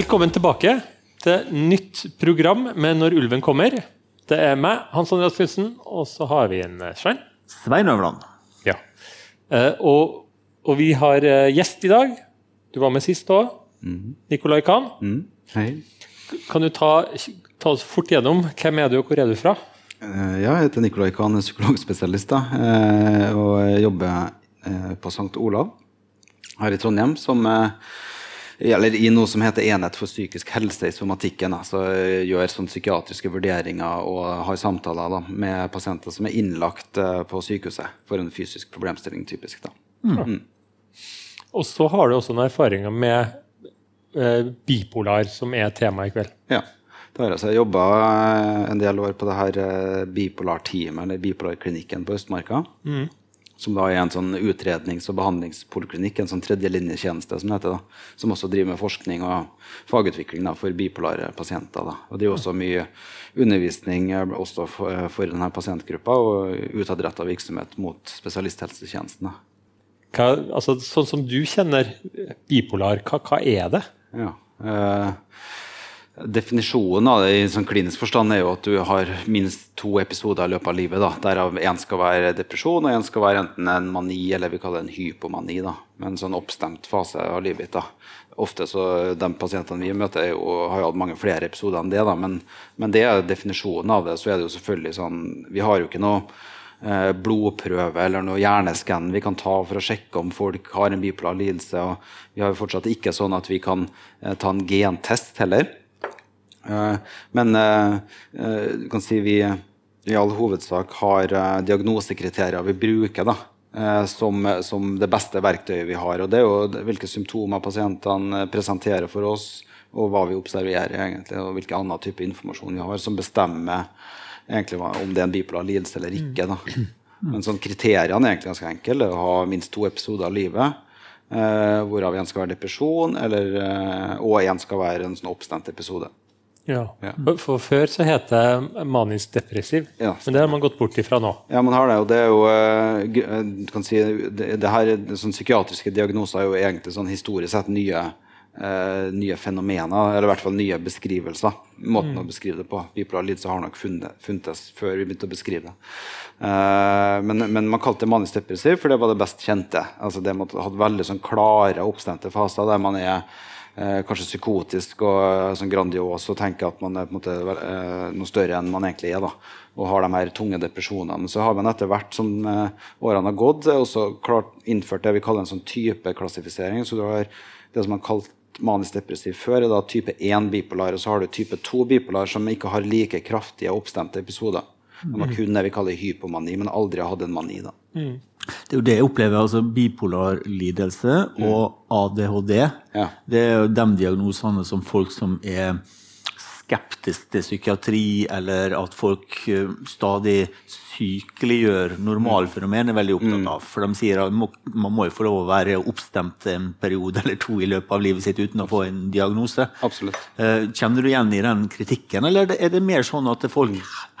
Velkommen tilbake til nytt program med Når ulven kommer. Det er meg, Hans Andreas Knutsen, og så har vi en eh, Svein. Svein Øverland. Ja. Eh, og, og vi har eh, gjest i dag. Du var med sist òg. Nicolai Kahn. Mm. Hei. Kan du ta, ta oss fort gjennom hvem er du og hvor er du fra? Ja, jeg heter Nicolay Kahn, er psykologspesialist. da, Og jobber på St. Olav her i Trondheim som eh, eller i noe som heter Enhet for psykisk helse i somatikken. Altså så gjør sånn psykiatriske vurderinger og har samtaler da, med pasienter som er innlagt eh, på sykehuset for en fysisk problemstilling. typisk da. Og så har du også noen erfaringer med eh, bipolar, som er tema i kveld. Ja. Det har jeg. Jeg jobba en del år på det her eh, bipolarteamet, eller bipolarklinikken på Østmarka. Som da er en sånn utrednings- og behandlingspoliklinikk, en sånn tredjelinjetjeneste som det heter. da, Som også driver med forskning og fagutvikling da, for bipolare pasienter. da, Og driver også mye undervisning eh, også for, eh, for denne pasientgruppa, og utadretta virksomhet mot spesialisthelsetjenesten. Hva, altså, sånn som du kjenner bipolar, hva, hva er det? Ja. Eh, definisjonen av det i sånn klinisk forstand er jo at du har minst to episoder i løpet av livet. da, Derav én skal være depresjon, og én skal være enten en mani eller vi kaller det en hypomani. da, med En sånn oppstemt fase av livet ditt. Ofte så De pasientene vi møter, er jo, har jo hatt mange flere episoder enn det. da, men, men det er definisjonen av det. Så er det jo selvfølgelig sånn Vi har jo ikke noe eh, blodprøve eller noe hjerneskann vi kan ta for å sjekke om folk har en bipolar lidelse. og Vi har jo fortsatt ikke sånn at vi kan eh, ta en gentest heller. Eh, men eh, eh, du kan si vi i all hovedsak har diagnosekriterier vi bruker da, som, som det beste verktøyet vi har. og Det er jo hvilke symptomer pasientene presenterer for oss, og hva vi observerer, egentlig, og hvilken annen type informasjon vi har, som bestemmer egentlig om det er en bipolar lidelse eller ikke. Da. Men sånn kriteriene er egentlig ganske enkle. Å ha minst to episoder av livet. Eh, hvorav en skal være depresjon, eller, og en skal være en sånn oppstemt episode. Ja. Ja. For, før så het det manisk depressiv, Ja, men det har man gått bort ifra nå. Ja, man har det, og det er jo eh, eh, du kan si, det, det her, sånn Psykiatriske diagnoser er jo egentlig sånn historisk sett nye, eh, nye fenomener, eller i hvert fall nye beskrivelser. Måten å beskrive det på. Bipolar lidelse har nok funtes før vi begynte å beskrive det. Eh, men, men man kalte det manisk depressiv, for det var det best kjente. Altså det måtte ha veldig sånn klare, oppstemte faser der man er eh, kanskje psykotisk og eh, sånn grandios og tenker at man er på en måte eh, noe større enn man egentlig er. da, Og har de her tunge depresjonene. Så har man etter hvert som eh, årene har gått, eh, også klart innført det vi kaller en sånn typeklassifisering. Så du har det som man kalt manisk depressiv før, er da type 1 bipolar, og så har du type 2 bipolar, som ikke har like kraftige oppstemte episoder. Man har kun det vi kaller hypomani, men aldri har hatt en mani. da. Det er jo det jeg opplever. altså Bipolar lidelse og ADHD. Ja. Det er jo de diagnosene som folk som er skeptiske til psykiatri, eller at folk eh, stadig sykeliggjør normalfenomen, er veldig opptatt av. For de sier at man må jo få lov å være oppstemt en periode eller to i løpet av livet sitt uten å få en diagnose. Absolutt. Eh, Kjenner du igjen i den kritikken, eller er er det mer sånn at folk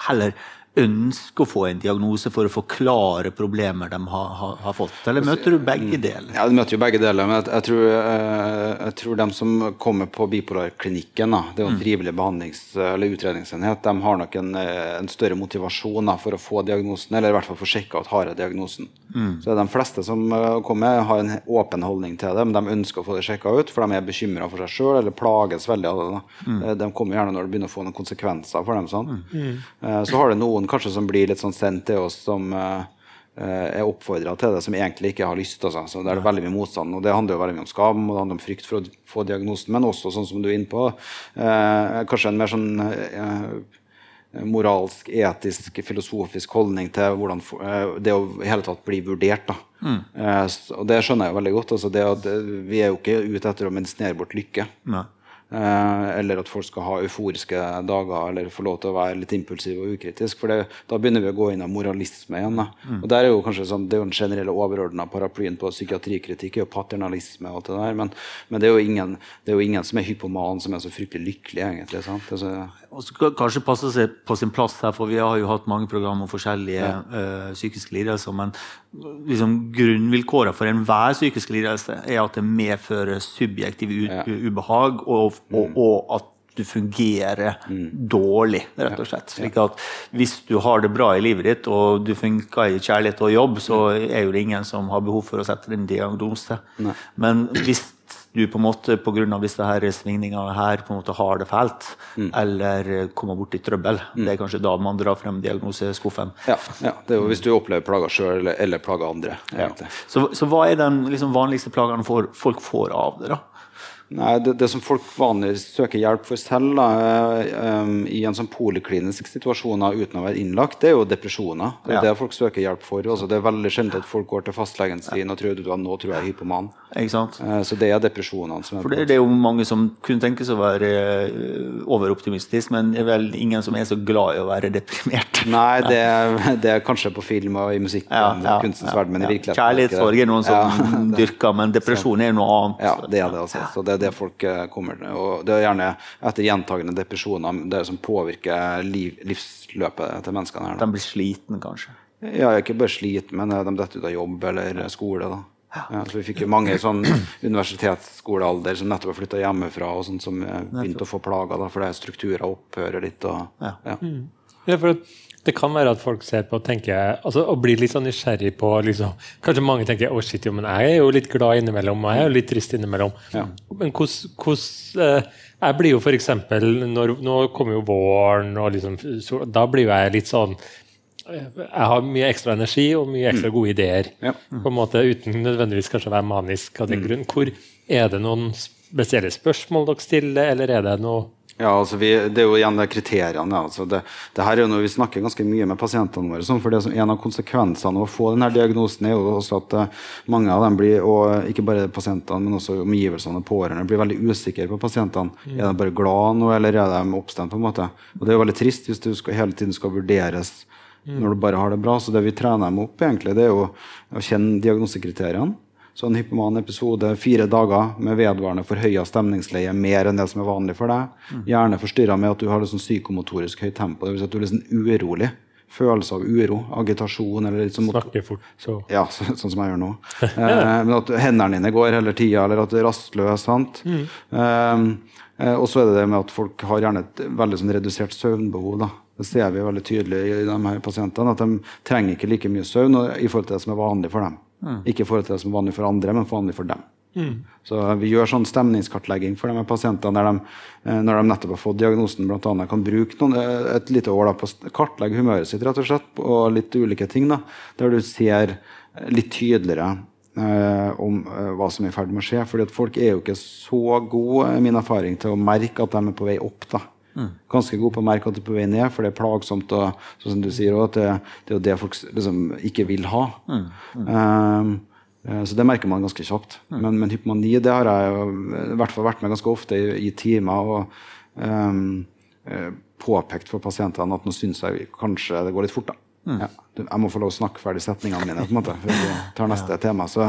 heller ønsker å få en diagnose for å forklare problemer de har, har, har fått? Eller møter du begge deler? Ja, Du møter jo begge deler. Men jeg, jeg, tror, eh, jeg tror de som kommer på bipolarklinikken, da, det er jo en frivillig behandlings- eller utredningsenhet, de har nok en, eh, en større motivasjon da, for å få diagnosen, eller i hvert fall få sjekka ut har jeg diagnosen. Så de fleste som eh, kommer, har en åpen holdning til det, men de ønsker å få det sjekka ut, for de er bekymra for seg sjøl eller plages veldig av det. da. Eh, De kommer gjerne når det begynner å få noen konsekvenser for dem. sånn. Mm. Så har det noen kanskje som blir litt sånn sendt til oss som eh, er oppfordra til det, som egentlig ikke har lyst. Altså. Så det er veldig mye motstand. og Det handler jo veldig mye om skam og det handler om frykt for å få diagnosen, men også sånn som du er inne på, uh, kanskje en mer sånn uh, moralsk, etisk, filosofisk holdning til hvordan det å i hele tatt bli vurdert. da. Mm. og det skjønner jeg jo veldig godt. Altså det at, eh, vi er jo ikke ute etter å medisinere bort lykke. Nei. Eh, eller at folk skal ha euforiske dager eller få lov til å være litt impulsiv og ukritisk. For det, da begynner vi å gå inn av moralisme igjen. Da. Og der er jo kanskje sånn, Det er jo den generelle overordna paraplyen på psykiatrikritikk er jo paternalisme. og alt det der, Men, men det, er jo ingen, det er jo ingen som er hypoman som er så fryktelig lykkelig, egentlig. sant? Altså, Og så kanskje passe seg på sin plass her, for vi har jo hatt mange programmer om forskjellige eh, psykiske lidelser. Men liksom, grunnvilkårene for enhver psykisk lidelse er at det medfører subjektiv Ja. ubehag, og, og, og at du fungerer dårlig, rett og slett. Slik at hvis du har det bra i livet ditt, og du funker i kjærlighet og jobb, så er jo det ingen som har behov for å sette en diagnose. Men hvis du på en måte pga. disse her svingningene her på en måte har det fælt, eller eh, kommer borti trøbbel, det er kanskje da man drar frem diagnoseskuffen. Ja, ja, det er jo hvis du opplever plager sjøl eller, eller plager andre. Ja. Så, så hva er den liksom, vanligste plagene folk får av det? da? Nei, det, det som folk vanligvis søker hjelp for selv da, um, i en sånn poliklinisk situasjon uten å være innlagt, det er jo depresjoner. Det er Ja. det folk søker hjelp for. Altså, det er veldig sjelden at folk går til fastlegen sin og tror at nå tror jeg er hypoman. Eh, Så det er depresjonene som er For det, det er jo mange som kunne tenke seg å være overoptimistisk, men det er vel ingen som er så glad i å være deprimert. Nei, det, det er kanskje på film og i musikk Ja, ja, kunstens verden, men i virkeligheten Kjærlighetssorg er noen som dyrker, men depresjon er noe annet. Ja, det er det. altså. Så det er det folk eh, kommer til. Og det er gjerne etter gjentagende depresjoner det som påvirker liv, livsløpet til menneskene her. De blir sliten, kanskje. Ja, ikke bare sliten, men eh, de detter ut av jobb eller skole. da. Ja, så Vi fikk jo mange sånn universitetsskolealder som nettopp har flytta hjemmefra, og sånt som eh, begynte å få plager da, for det strukturer opphører litt. og Ja. ja. Ja, for det kan være at folk ser på og tenker, altså, og blir litt sånn nysgjerrig på liksom, Kanskje mange tenker å shit, jo, men jeg er jo litt glad innimellom, og jeg er jo litt trist innimellom. Ja. Men hvordan eh, Jeg blir jo f.eks. Nå kommer jo våren, og liksom, da blir jo jeg litt sånn eh, jeg har mye ekstra energi og mye ekstra gode ideer. Ja. på en måte Uten nødvendigvis kanskje å være manisk av den grunn. Hvor Er det noen spesielle spørsmål dere stiller, eller er det noe Ja, altså vi, Det er jo igjen de kriteriene. Altså det, det her er jo noe Vi snakker ganske mye med pasientene våre. For det som En av konsekvensene av å få denne diagnosen er jo også at eh, mange av dem blir, og ikke bare pasientene, men også omgivelsene og pårørende, blir veldig usikre på pasientene. Er de bare glad nå, eller er de oppstemt? på en måte? Og Det er jo veldig trist hvis du skal, hele tiden skal vurderes når du bare har det bra. Så det vi trener dem opp, egentlig, det er jo å kjenne diagnosekriteriene. Så en hypoman episode, fire dager med vedvarende forhøya stemningsleie, mer enn det som er vanlig for deg. Gjerne forstyrra med at du har sånn psykomotorisk høyt tempo, Det vil Si at du er sånn urolig. Følelse av uro, agitasjon eller litt sånn Snakker fort, så ja, så, sånn som jeg gjør nå. Eh, men at hendene dine går hele tida, eller at du er rastløs. sant? Mm. eh, og så er det det med at folk har gjerne et veldig sånn redusert søvnbehov. da. Det ser vi veldig tydelig i de her pasientene, at de trenger ikke like mye søvn i forhold til det som er vanlig for dem. Ikke i forhold til det som er vanlig for andre, men vanlig for dem. Så vi gjør sånn stemningskartlegging for de her pasientene der de, eh, når de nettopp har fått diagnosen, blant annet, kan bruke noen, eh, et lite år da, på å kartlegge humøret sitt rett og slett, og litt ulike ting. da, Der du ser litt tydeligere eh, om eh, hva som er i ferd med å skje. fordi at folk er jo ikke så gode, min erfaring, til å merke at de er på vei opp. da. Ganske god på å merke at du er på vei ned, for det er plagsomt. og sånn som du sier også, at det, det er jo det folk liksom ikke vil ha. Mm. Mm. Um, så det merker man ganske kjapt. Men, men hypomani det har jeg jo i hvert fall vært med ganske ofte i, i timer og eh, påpekt for pasientene at nå syns jeg kanskje det går litt fort. da. Ja. Jeg må få lov å snakke ferdig setningene mine på en måte, før vi tar neste tema. Så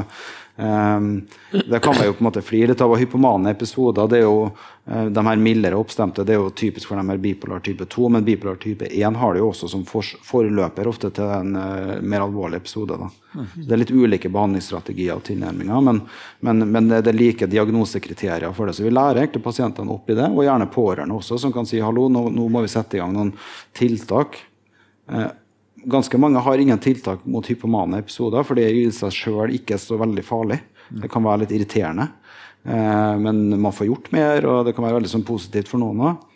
um, Det kan man jo på en måte flire litt av. Hypomane episoder det er jo uh, de her mildere oppstemte, det er jo typisk for de her bipolar type 2. Men bipolar type 1 har det jo også som for, forløper ofte til en uh, mer alvorlig episode. da. Mm. Det er litt ulike behandlingsstrategier og tilnærminger, men, men, men det det er like diagnosekriterier for det. Så vi lærer egentlig pasientene opp i det, og gjerne pårørende også, som kan si hallo, nå, nå må vi sette i gang noen tiltak. Eh, ganske mange har ingen tiltak mot hypomane episoder, for det er i seg sjøl ikke så veldig farlig. Det kan være litt irriterende, eh, men man får gjort mer, og det kan være veldig sånn positivt for noen òg.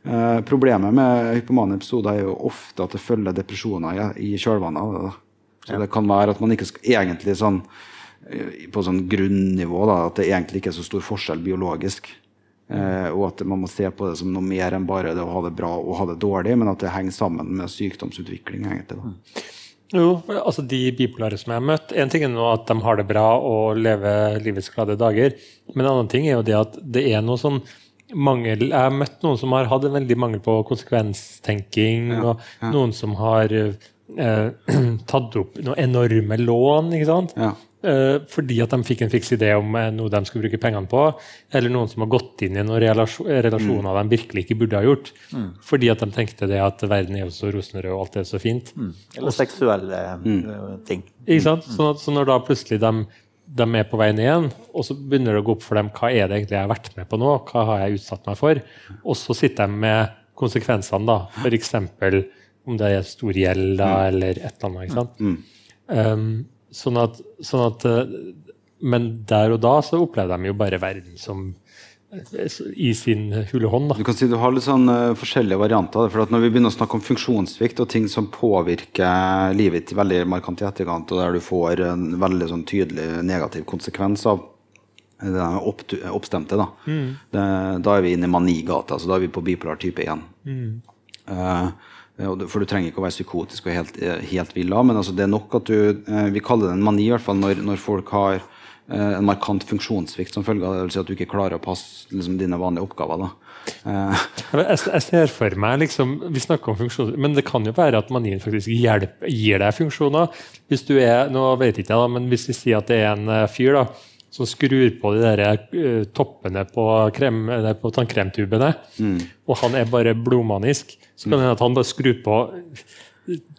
Eh, problemet med hypomane episoder er jo ofte at det følger depresjoner i, i kjølvannet. Så det kan være at man ikke skal egentlig sånn eh, på sånn grunnivå da, at det egentlig ikke er så stor forskjell biologisk. Eh, og at man må se på det som noe mer enn bare det å ha det bra og ha det dårlig, men at det henger sammen med sykdomsutvikling. egentlig da. Jo, altså De bipolare som jeg har møtt En ting er nå at de har det bra og lever livets glade dager. Men en annen ting er jo det at det er noe sånn mangel Jeg har møtt noen som har hatt en veldig mangel på konsekvenstenking, og noen som har eh, tatt opp noen enorme lån. ikke sant? Ja. Eh, fordi at de fikk en fiks idé om eh, noe de skulle bruke pengene på, eller noen som har gått inn i noen relasjon, relasjoner de virkelig ikke burde ha gjort, fordi at de tenkte det at verden er jo så rosenrød og alt er så fint. Eller seksuelle mm. ting. Ikke sant? Så, så når da plutselig de, de er på veien igjen, og så begynner det å gå opp for dem hva er det egentlig jeg har vært med på nå, hva har jeg utsatt meg for, og så sitter de med konsekvensene, da. F.eks. om det er stor gjeld da, eller et eller annet. ikke sant? Um, sånn at, sånn at eh, Men der og da så opplever de jo bare verden som eh, i sin hule hånd. Du kan si du har litt sånn uh, forskjellige varianter. For når vi begynner å snakke om funksjonssvikt og ting som påvirker livet ditt veldig markant i etterkant, og der du får en veldig sånn tydelig negativ konsekvens av det der opp, oppstemte, da. Det, da er vi inne i manigata. så da er vi på bipolar type 1. Mm. du- for du trenger ikke å være psykotisk og helt, eh, helt av, men altså det er nok at du eh, Vi kaller det en mani, i hvert fall når, når folk har eh, en markant funksjonssvikt som følge av det. vil Si at du ikke klarer å passe liksom, dine vanlige oppgaver. Eh, Jeg, ser for meg liksom, Vi snakker om funksjoner, men det kan jo være at manien faktisk hjelper, gir deg funksjoner. Hvis du er, nå vet ikke jeg da, men hvis vi sier at det er en eh, fyr da, som skrur på de der, uh, toppene på, krem, der, på tannkremtubene, og han er bare blodmanisk, så kan det hende at han bare skrur på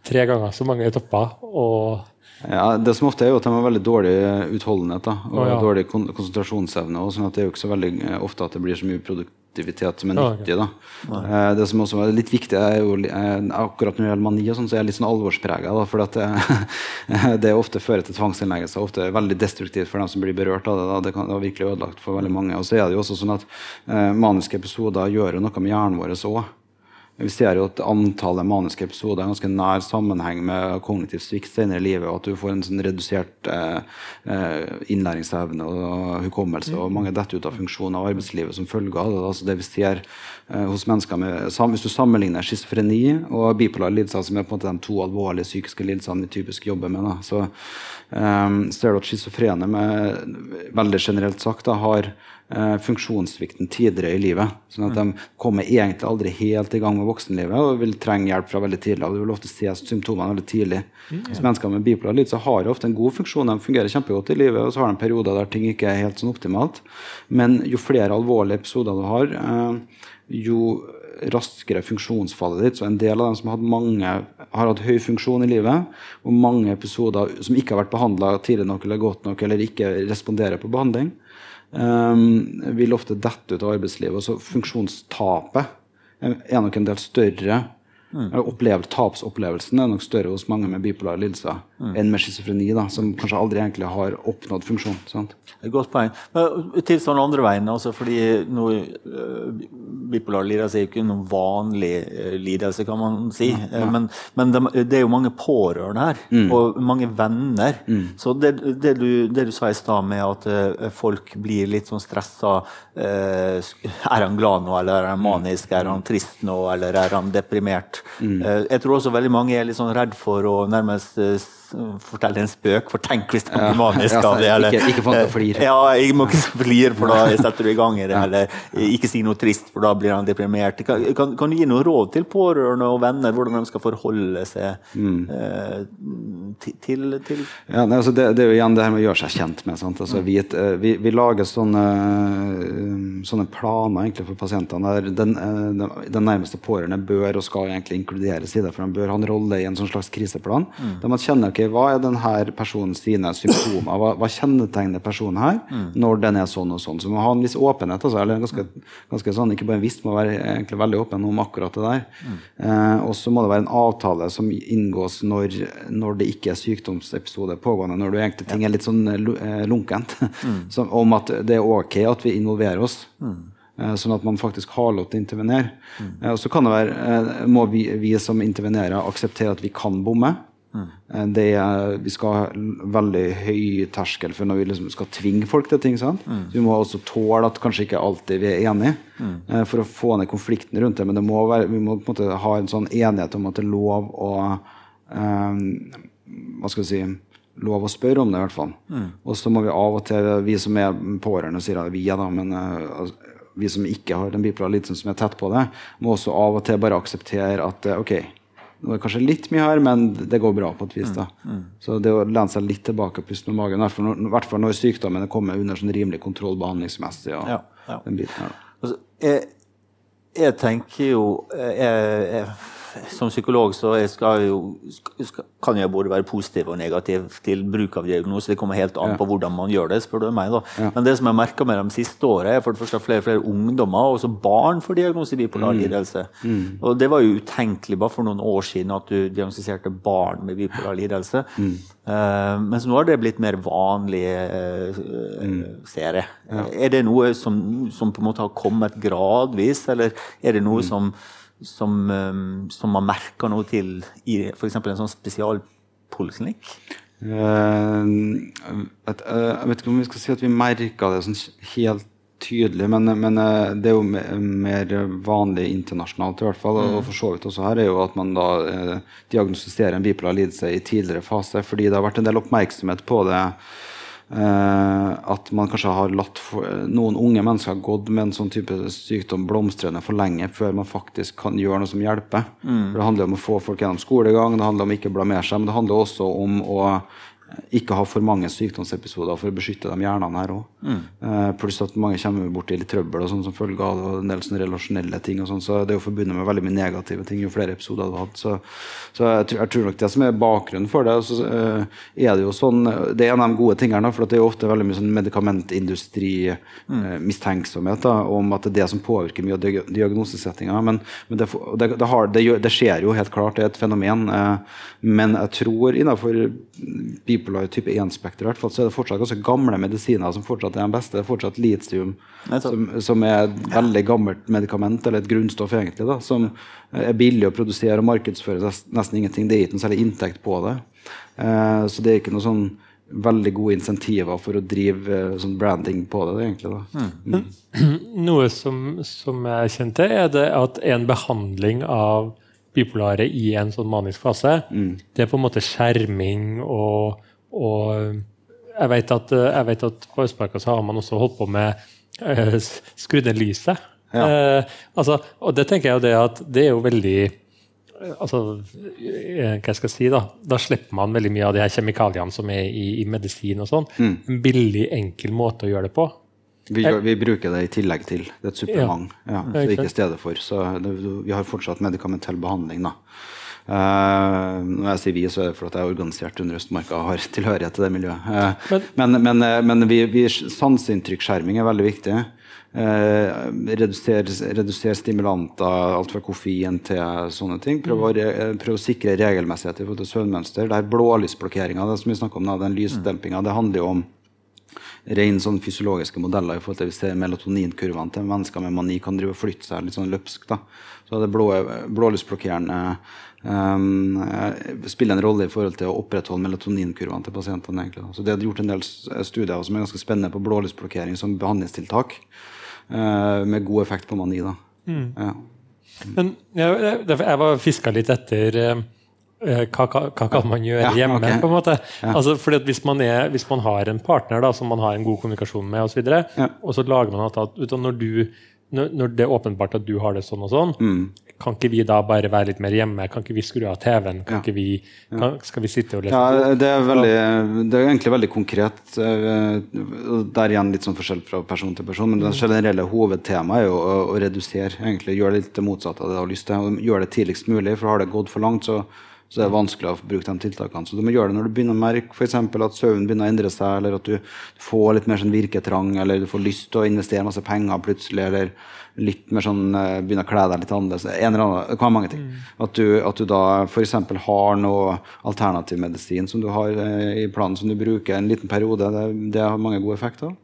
tre ganger så mange topper. og Ja, Det som ofte er jo at de har veldig dårlig utholdenhet da, og oh, ja. dårlig kon konsentrasjonsevne. og sånn at Det er jo ikke så veldig eh, ofte at det blir så mye produktivitet som er nyttig. da. Eh, det som også er litt viktig, er jo eh, akkurat når det gjelder mani, og sånn, så er jeg litt sånn alvorsprega. For at det, det ofte fører til tvangsinnleggelser. Ofte er veldig destruktivt for dem som blir berørt av det. da. Det kan det er virkelig ødelagt for veldig mange. Og så er det jo også sånn at eh, maniske episoder gjør jo noe med hjernen vår òg. Vi ser jo at antallet maniske episoder er ganske nær sammenheng med kognitiv svikt senere i livet, og at du får en sånn redusert eh, eh, innlæringsevne og hukommelse, og mange detter ut av funksjoner av arbeidslivet som følge av det. Altså det vi ser eh, hos mennesker med, Hvis du sammenligner schizofreni og bipolar lidelser, som er på en måte de to alvorlige psykiske lidelsene vi typisk jobber med, da, så eh, ser du at schizofrene, med, veldig generelt sagt, da, har funksjonssvikten tidligere i livet. Sånn at de kommer egentlig aldri helt i gang med voksenlivet og vil trenge hjelp fra veldig tidlig. og Du vil ofte se symptomene veldig tidlig. Så Mennesker med bipolar lidelse har ofte en god funksjon, de fungerer kjempegodt i livet, og så har de perioder der ting ikke er helt sånn optimalt. Men jo flere alvorlige episoder du har, eh, jo raskere funksjonsfallet ditt. Så en del av dem som har hatt, mange, har hatt høy funksjon i livet, og mange episoder som ikke har vært behandla tidlig nok eller godt nok, eller ikke responderer på behandling, um, vil ofte dette ut av arbeidslivet. Så funksjonstapet er nok en del større. Eller Opplevd, tapsopplevelsen er nok større hos mange med bipolare lidelser enn med schizofreni, da, som kanskje aldri egentlig har oppnådd funksjon. sant? Godt poeng. Men tilsvarende andre veien, altså fordi noe, uh, bipolar lidelse er jo ikke noen vanlig uh, lidelse, kan man si. Eh, Men, men det, det er jo mange pårørende her, og mange venner. Så det, det, du, det du sa i stad med at uh, folk blir litt sånn stressa eh, Er han glad nå, eller er han manisk? Er han trist nå, eller er han deprimert? Eh, jeg tror også veldig mange er litt sånn redd for å nærmest eh, fortelle en spøk, for tenk hvis det blir manisk av det. Eller, ikke- ikke å flire. Ja, jeg må ikke flire, for da setter du i gang i det. Eller ikke si noe trist, for da blir han deprimert. Kan, kan, kan du gi noe råd til pårørende og venner hvordan de skal forholde seg Mm. eh, til, til, Ja, nei, altså det, det er jo igjen det her med å gjøre seg kjent med. Altså, vi, eh, vi, vi lager sånne, eh, sånne planer egentlig for pasientene der den, eh, den, den nærmeste pårørende bør og skal egentlig inkluderes i det. For de bør ha en rolle i en sånn slags kriseplan. Der man kjenner ok, hva er denne personen sine symptomer, hva, hva kjennetegner personen her når den er sånn og sånn. Så man ha en viss åpenhet. Altså, eller ganske, ganske sånn, Ikke bare en viss, må være egentlig veldig åpen om akkurat det der. Eh, og så må det være en avtale som inngås når, når det ikke er sykdomsepisode pågående, når du egentlig ting er litt sånn lunkent. lu- eh, lunkent, som, om at det er ok at vi involverer oss. Mm. Sånn at man faktisk har lov til å intervenere. Mm. Og så kan det være, eh, må vi, vi som intervenerer, akseptere at vi kan bomme. Det er, vi skal ha veldig høy terskel for når vi liksom skal tvinge folk til ting. Så vi må også tåle at kanskje ikke alltid vi er enige, eh, for å få ned konflikten rundt det. Men det må være, vi må på en måte ha en sånn enighet om at det er lov å eh, Hva skal vi si lov å spørre om det, i hvert fall. Og så må vi av og til, vi som er pårørende, sier at vi er da, men eh, altså, vi som ikke har den bipolare lidelsen, som er tett på det, må også av og til bare akseptere at eh, ok, Nå er det kanskje litt mye her, men det går bra på et vis. da. Så det å lene seg litt tilbake og puste med magen, i hvert fall når sykdommen kommer under sånn rimelig kontroll behandlingsmessig. og Ja, ja. den biten her. Altså, jeg, jeg tenker jo jeg, jeg, Som psykolog så jeg skal jo, skal, kan jeg både være positiv og negativ til bruk av diagnose. Det kommer helt an på hvordan man gjør det. spør du meg da. Ja. Men det som jeg merka med de siste årene, er for det første at flere og flere ungdommer og også barn får diagnose bipolar lidelse. Og Det var jo utenkelig bare for noen år siden at du diagnostiserte barn med bipolar lidelse. Eh, mens nå har det blitt mer vanlig, uh, ser jeg. Er det noe som, som på en måte har kommet gradvis, eller er det noe som, som, eh, som man merker noe til i f.eks. en sånn spesialpoliklinikk? Eh, jeg vet ikke om vi skal si at vi merka det sånn helt tydelig, men, men det er jo me- mer vanlig internasjonalt i hvert fall. Og for så vidt også her er jo at man da diagnostiserer en bipolar lidelse i tidligere fase, fordi det har vært en del oppmerksomhet på det. Eh, at man kanskje har latt for, noen unge mennesker gått med en sånn type sykdom blomstrende for lenge før man faktisk kan gjøre noe som hjelper. For Det handler om å få folk gjennom skolegang, det handler om ikke å blamere seg, men det handler også om å ikke ha for mange sykdomsepisoder for å beskytte de hjernene her òg. Eh, pluss at mange kommer borti litt trøbbel og sånn som følge av en del sånne relasjonelle ting. og sånn, Så det er jo forbundet med veldig mye negative ting jo flere episoder du har hatt. Så, så jeg, tror, jeg tror nok det som er bakgrunnen for det, så eh, er det jo sånn Det er en av de gode tingene, for det er jo ofte veldig mye sånn medikamentindustri eh, da, om at det er det som påvirker mye av diag- diagnosesettinga. Men, men det, det, det, har, det, skjer jo helt klart, det er et fenomen. Eh, men jeg tror innenfor bipolar type 1-spekter, i hvert fall, så er det fortsatt ganske gamle medisiner som fortsatt er den beste. Det er fortsatt litium, som, som er et veldig gammelt medikament, eller et grunnstoff egentlig, da, som er billig å produsere og markedsføre nes- nesten ingenting. Det er ikke noe særlig inntekt på det. Eh, så det er ikke noe sånn veldig gode insentiver for å drive eh, sånn branding på det, egentlig. da. Noe som, som jeg kjente, er det at en behandling av bipolare i en sånn manisk fase, det er på en måte skjerming og, og jeg, vet at, jeg vet at på Østmarka så har man også holdt på med uh, skrudd ned lyset. Ja. Uh, altså, og det tenker jeg jo det at det er jo veldig eh, altså, hva hva jeg skal si da, da slipper man veldig mye av de her kjemikaliene som er i, i medisin og sånn. En billig, enkel måte å gjøre det på. Vi, gjør- vi bruker det i tillegg til. Det er et supplement. Ja. så ikke ikke stedet for. Så det, vi har fortsatt medikamentell behandling. da. Eh, når jeg sier vi, så er det fordi jeg er organisert under Østmarka og har tilhørighet til det miljøet. Uh, men men, eh, men vi, vi, sanseinntrykksskjerming er veldig viktig. Uh, redusere, redusere stimulanter, alt fra koffein til sånne ting. Prøve, å, re- prøve å sikre regelmessighet i forhold til søvnmønster. Det er blålysblokkeringa, det som vi snakker om nå, den lysdempinga, det handler jo om ren sånn fysiologiske modeller i forhold til vi ser melatoninkurvene til mennesker med mani kan drive og flytte seg litt sånn løpsk. da. Så det blå, blålysblokkerende eh, spiller en rolle i forhold til å opprettholde melatoninkurvene til pasientene. egentlig. Så det er gjort en del studier som er ganske spennende på blålysblokkering som behandlingstiltak, eh, med god effekt på mani. da. Ja. Men jeg, jeg, var fiska litt etter eh, eh, hva, hva, hva kan man gjøre Ja, hjemme. ok. på en måte. Altså, fordi hvis, man er, hvis man har en partner da, som man har en god kommunikasjon med, og så, videre, Ja. og så lager man at, at når, du, når, når det er åpenbart at du har det sånn og sånn, Mm. Kan ikke vi da bare være litt mer hjemme? Kan ikke vi skru av TV-en? Kan ikke vi, kan, skal vi sitte og lese? Ja, det er, veldig, det er egentlig veldig konkret. det er Der igjen litt sånn forskjell fra person til person. Men det generelle hovedtemaet er jo å, å redusere. egentlig Gjøre litt det motsatte av det du har lyst til. Gjøre det tidligst mulig. For har det gått for langt, så, så det er vanskelig å bruke de tiltakene. Så du må gjøre det når du begynner å merke eksempel at søvnen begynner å endre seg, eller at du får litt mer sånn virketrang, eller du får lyst til å investere masse penger plutselig, eller litt mer sånn eh, begynner å kle deg litt annerledes. En eller annen, det kan være mange ting. At, du, at du da f.eks. har noe alternativ medisin som du har eh, i planen som du bruker en liten periode. Det, det har mange gode effekter.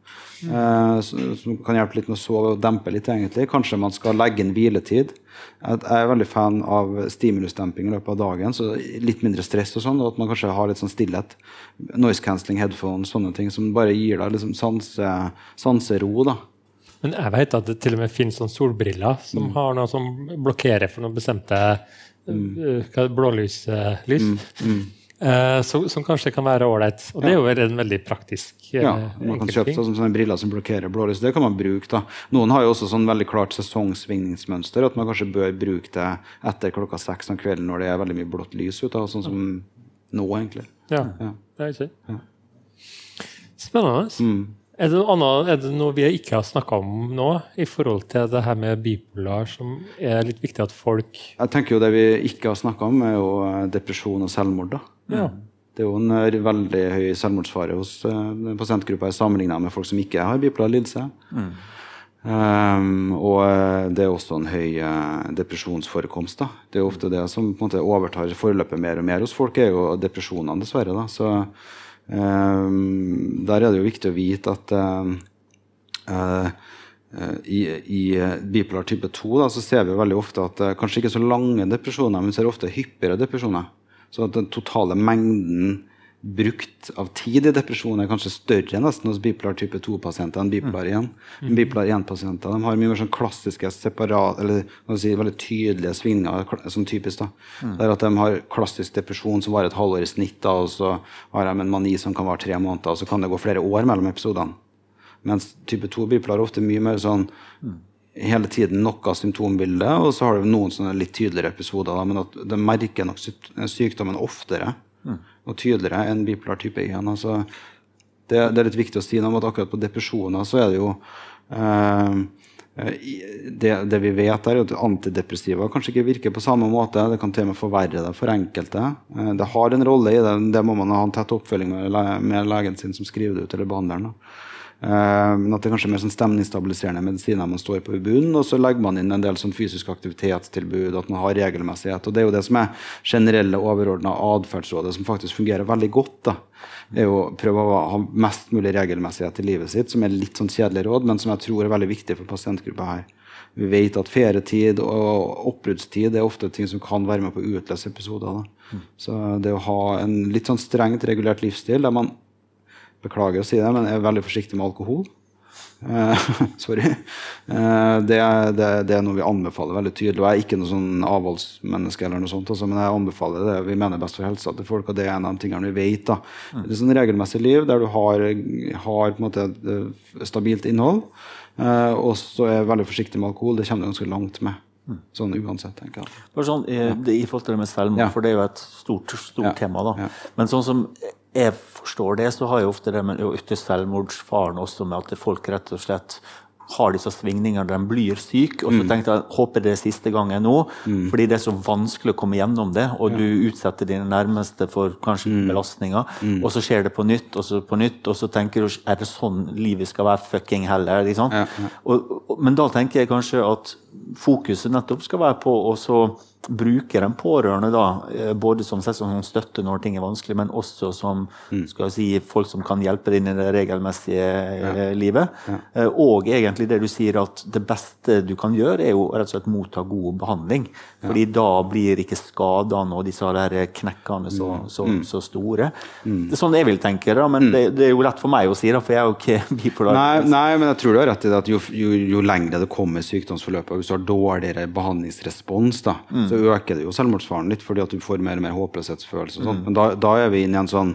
Eh, som kan hjelpe litt med å sove og dempe litt, egentlig. Kanskje man skal legge inn hviletid. Jeg er veldig fan av stimulusdemping i løpet av dagen. så Litt mindre stress og sånn, og at man kanskje har litt sånn stillhet. Noise cancelling, headphones, sånne ting som bare gir deg liksom sanse, sansero. da. Men jeg vet at det til og med finnes sånne solbriller som har noe som blokkerer for noen bestemte mm. blålyslys. er mm. blålyslys. Eh, som, som kanskje kan være ålreit. Og det er jo en veldig praktisk eh, Ja, man kan kjøpe ting. sånne briller som blokkerer blålys. Det kan man bruke. da. Noen har jo også sånn veldig klart sesongsvingningsmønster, at man kanskje bør bruke det etter klokka seks om kvelden når det er veldig mye blått lys ute, sånn som nå, egentlig. Ja, Ja. det er ikke Spennende. Mm. Er, det noe annet, er det noe vi ikke har snakka om nå, i forhold til det her med bipolar, som er litt viktig at folk Jeg tenker jo Det vi ikke har snakka om, er jo eh, depresjon og selvmord. da. Ja. Det er jo en eh, veldig høy selvmordsfare hos uh, pasientgruppa sammenligna med folk som ikke har bipolar lidelse. Um, og eh, det er også en høy uh, depresjonsforekomst. da. Det er jo ofte det som på en måte overtar forløpet mer og mer hos folk, er jo depresjonene, dessverre. da. Så der er det jo viktig å vite at eh, eh, i, I eh, bipolar type 2 da, så ser vi veldig ofte at kanskje ikke så lange depresjoner, men vi ser ofte hyppigere depresjoner. Så at den totale mengden brukt av tid i depresjon er kanskje større nesten hos bipolar type 2-pasienter enn bipolar 1. Bipolar 1-pasienter de har mye mer sånn klassiske separat, eller si, veldig tydelige svingninger som typisk. da. Det er at De har klassisk depresjon som varer et halvår i snitt, da, og så har de en mani som kan vare tre måneder, og så kan det gå flere år mellom episodene. Mens type 2 bipolar er ofte mye mer sånn hele tiden noe symptombilde, og så har du noen sånne litt tydeligere episoder. Da, men at de merker nok sykdommen oftere og tydeligere enn bipolar type 1. Altså, det, det er litt viktig å si noe om at akkurat på depresjoner så er det jo eh, det, det vi vet, er at antidepressiva kanskje ikke virker på samme måte. Det kan til og med forverre det for enkelte. Eh, Det har en rolle i det. Det må man ha en tett oppfølging med, med legen sin som skriver det ut, eller behandleren. da. Eh, men at det er kanskje mer sånn stemningsstabiliserende medisiner man står på i bunnen, og så legger man inn en del sånn fysisk aktivitetstilbud, at man har regelmessighet. Og det er jo det som er generelle overordna atferdsrådet, som faktisk fungerer veldig godt. da. Det er jo å prøve å ha mest mulig regelmessighet i livet sitt, som er litt sånn kjedelig råd, men som jeg tror er veldig viktig for pasientgruppa her. Vi vet at ferietid og oppbruddstid er ofte ting som kan være med på å utløse episoder. Da. Så det å ha en litt sånn strengt regulert livsstil der man beklager å si det, men jeg er veldig forsiktig med alkohol. Eh, sorry. Eh, det, er- det, det er noe vi anbefaler veldig tydelig. Og jeg er ikke noe sånn avholdsmenneske, eller noe sånt, altså, men jeg anbefaler det vi mener er best for helsa til folk. Og det er en av de tingene vi vet. Da. Det er sånn regelmessig liv der du har, har på en måte eh, stabilt innhold, eh, og så er jeg veldig forsiktig med alkohol. Det kommer du ganske langt med. Sånn uansett, tenker jeg. Bare sånn, eh, I forhold til det med selvmord, Ja. for det er jo et stort, stort Ja. tema. da. Ja. Men sånn som jeg forstår det, så har jo ofte det med ytterst selvmordsfaren også med at folk rett og slett har disse svingningene, de blir syke. Og så Mm. tenkte jeg håper det er siste gangen nå, fordi det er så vanskelig å komme gjennom det. Og du utsetter dine nærmeste for kanskje Mm. belastninger, og så skjer det på nytt og så på nytt, og så tenker du er det sånn livet skal være fucking heller? Liksom? Ja, Og, og, men da tenker jeg kanskje at fokuset nettopp skal være på å så en pårørende, da, eh, både som, som støtte når ting er vanskelig, men også som skal jeg si, folk som kan hjelpe deg inn i det regelmessige ja. livet. Ja. Og egentlig det du sier at det beste du kan gjøre, er jo rett og slett motta god behandling. Fordi da blir ikke skadene og disse der knekkene så, så, så store. Det er sånn jeg vil tenke, da, men det, det er jo lett for meg å si, da, for jeg er jo ikke bipolar. Nei, nei, men jeg tror du har rett i det at jo, jo, jo lengre det kommer sykdomsforløpet, hvis du har dårligere behandlingsrespons, da, så øker det jo selvmordsfaren litt, fordi at du får mer og mer håpløshetsfølelse. Og sånt. Men da, da er vi inne i en sånn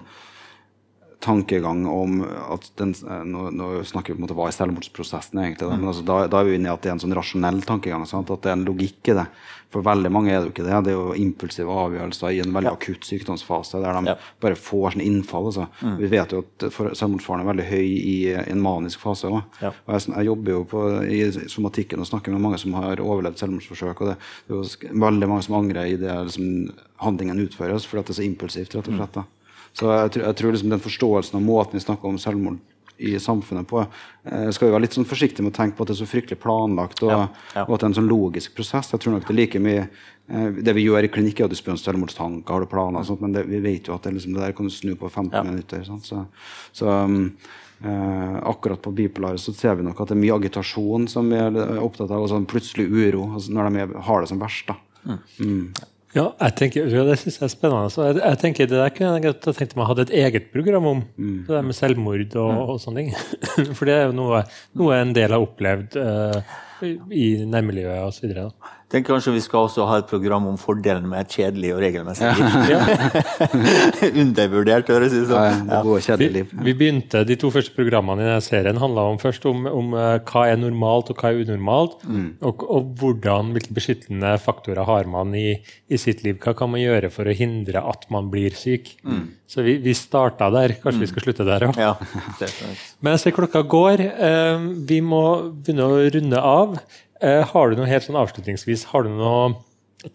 tankegang om at den, eh, nå, nå snakker vi på en måte hva er selvmordsprosessen egentlig, da, men altså, da, da er vi inne i at det er en sånn rasjonell tankegang, sant? at det er en logikk i det. For veldig mange er det jo ikke det. Det er jo impulsive avgjørelser i en veldig akutt sykdomsfase der de Ja. bare får sånn innfall. Altså. Vi vet jo at selvmordsfaren er veldig høy i, en manisk fase òg. Ja. Jeg, jeg jobber jo på, i somatikken og snakker med mange som har overlevd selvmordsforsøk. og Det, det er jo veldig mange som angrer i det liksom, handlingen utføres, fordi det er så impulsivt. rett og slett. Da. Så jeg, tror- jeg tror liksom den forståelsen og måten vi snakker om selvmord i samfunnet på, eh, skal vi være litt sånn forsiktige med å tenke på at det er så fryktelig planlagt, og, Ja, ja. og at det er en sånn logisk prosess. Jeg tror nok det er like mye eh, Det vi gjør i klinikk, er at du spør om selvmordstanker, har du planer, sånt, men det, vi vet jo at det, liksom, det der kan du snu på 15 Ja. minutter. Sant? Så, så um, eh, akkurat på bipolare så ser vi nok at det er mye agitasjon som vi er opptatt av, og sånn plutselig uro altså når de har det som verst. da. Ja, jeg tenker, ja, det syns jeg er spennende. Så jeg, jeg tenker Det der kunne jeg tenkt meg å ha et eget program om. Det der med selvmord og, og sånne ting. For det er jo noe, noe en del har opplevd. eh, i nærmiljøet osv. tenker kanskje vi skal også ha et program om fordelen med et kjedelig og regelmessig liv. Ja. Undervurdert, høres det ut som. Ja, Vi, vi begynte, De to første programmene i denne serien handla om, først om, om eh, hva er normalt og hva er unormalt. Og, og hvordan, hvilke beskyttende faktorer har man i, i sitt liv. Hva kan man gjøre for å hindre at man blir syk? Så vi, vi starta der. Kanskje vi skal slutte der òg. Ja. Men jeg ser klokka går. Eh, vi må begynne å runde av. Eh, har du noe helt sånn avslutningsvis, har du noe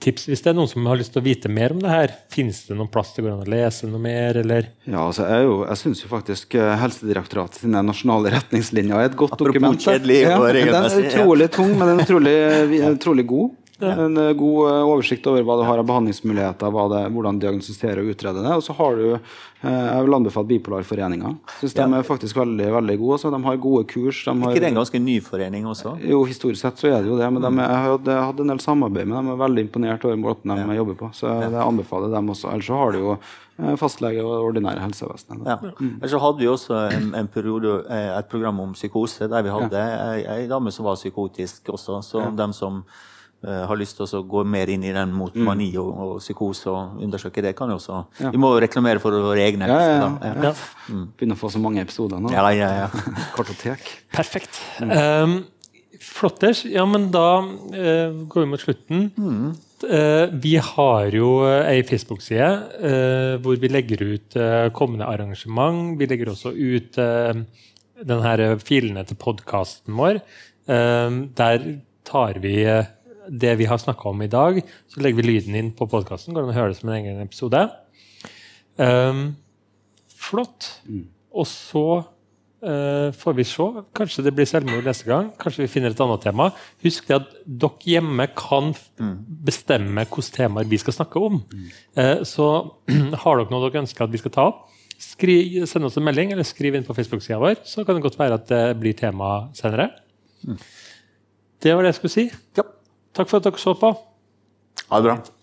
tips hvis det er noen som har lyst til å vite mer om det her? Finnes det noen plass det går an å lese noe mer, eller? Ja, altså jeg, jo- jeg syns jo faktisk eh, Helsedirektoratet sine nasjonale retningslinjer er et godt Apropos dokument. da. kjedelig og ja, Den er utrolig tung, men den er utrolig, utrolig god. En eh, god eh, oversikt over hva du har av behandlingsmuligheter, hva det, hvordan diagnostisere og utrede det. Og så har du eh, Jeg vil anbefale Bipolarforeninga. Syns de er faktisk veldig veldig gode. Så de har gode kurs. De Er har, ikke det en ganske ny forening også? jo, historisk sett så er det jo det, men de, er- jeg har hatt- hatt en del samarbeid med dem. de er veldig imponert over måten de jobber på. Så jeg anbefaler dem også. Ellers så har du jo fastlege og ordinære helsevesenet. Ja. Ellers så hadde vi også en, en periode, et program om psykose, der vi hadde ja. ei dame som var psykotisk også. Så dem som har lyst til å gå mer inn i den mot mani og, og psykose og undersøke det, kan jo også Vi må jo reklamere for våre egne. Ja, ja, da. ja. Begynner å få så mange episoder nå. ja, ja, ja. Kartotek. Perfekt. Um, flotters. Ja, men da uh, går vi mot slutten. Eh, vi har jo eh, ei Facebook-side uh, hvor vi legger ut eh, kommende arrangement. Vi legger også ut uh, den her eh, filene til podkasten vår. Eh, der tar vi eh, det vi har snakka om i dag, så legger vi lyden inn på podkasten. Går det an å høre det som en egen episode? Um, flott. Og så uh, får vi se. Kanskje det blir selvmord neste gang. Kanskje vi finner et annet tema. Husk det at dere hjemme kan f- bestemme hvilke temaer vi skal snakke om. Eh, så har dere noe dere ønsker at vi skal ta opp, skri, send oss en melding eller skriv inn på Facebook-sida vår. Så kan det godt være at det blir tema senere. Det var det jeg skulle si. Ja. Takk for at dere så på. Ha det bra.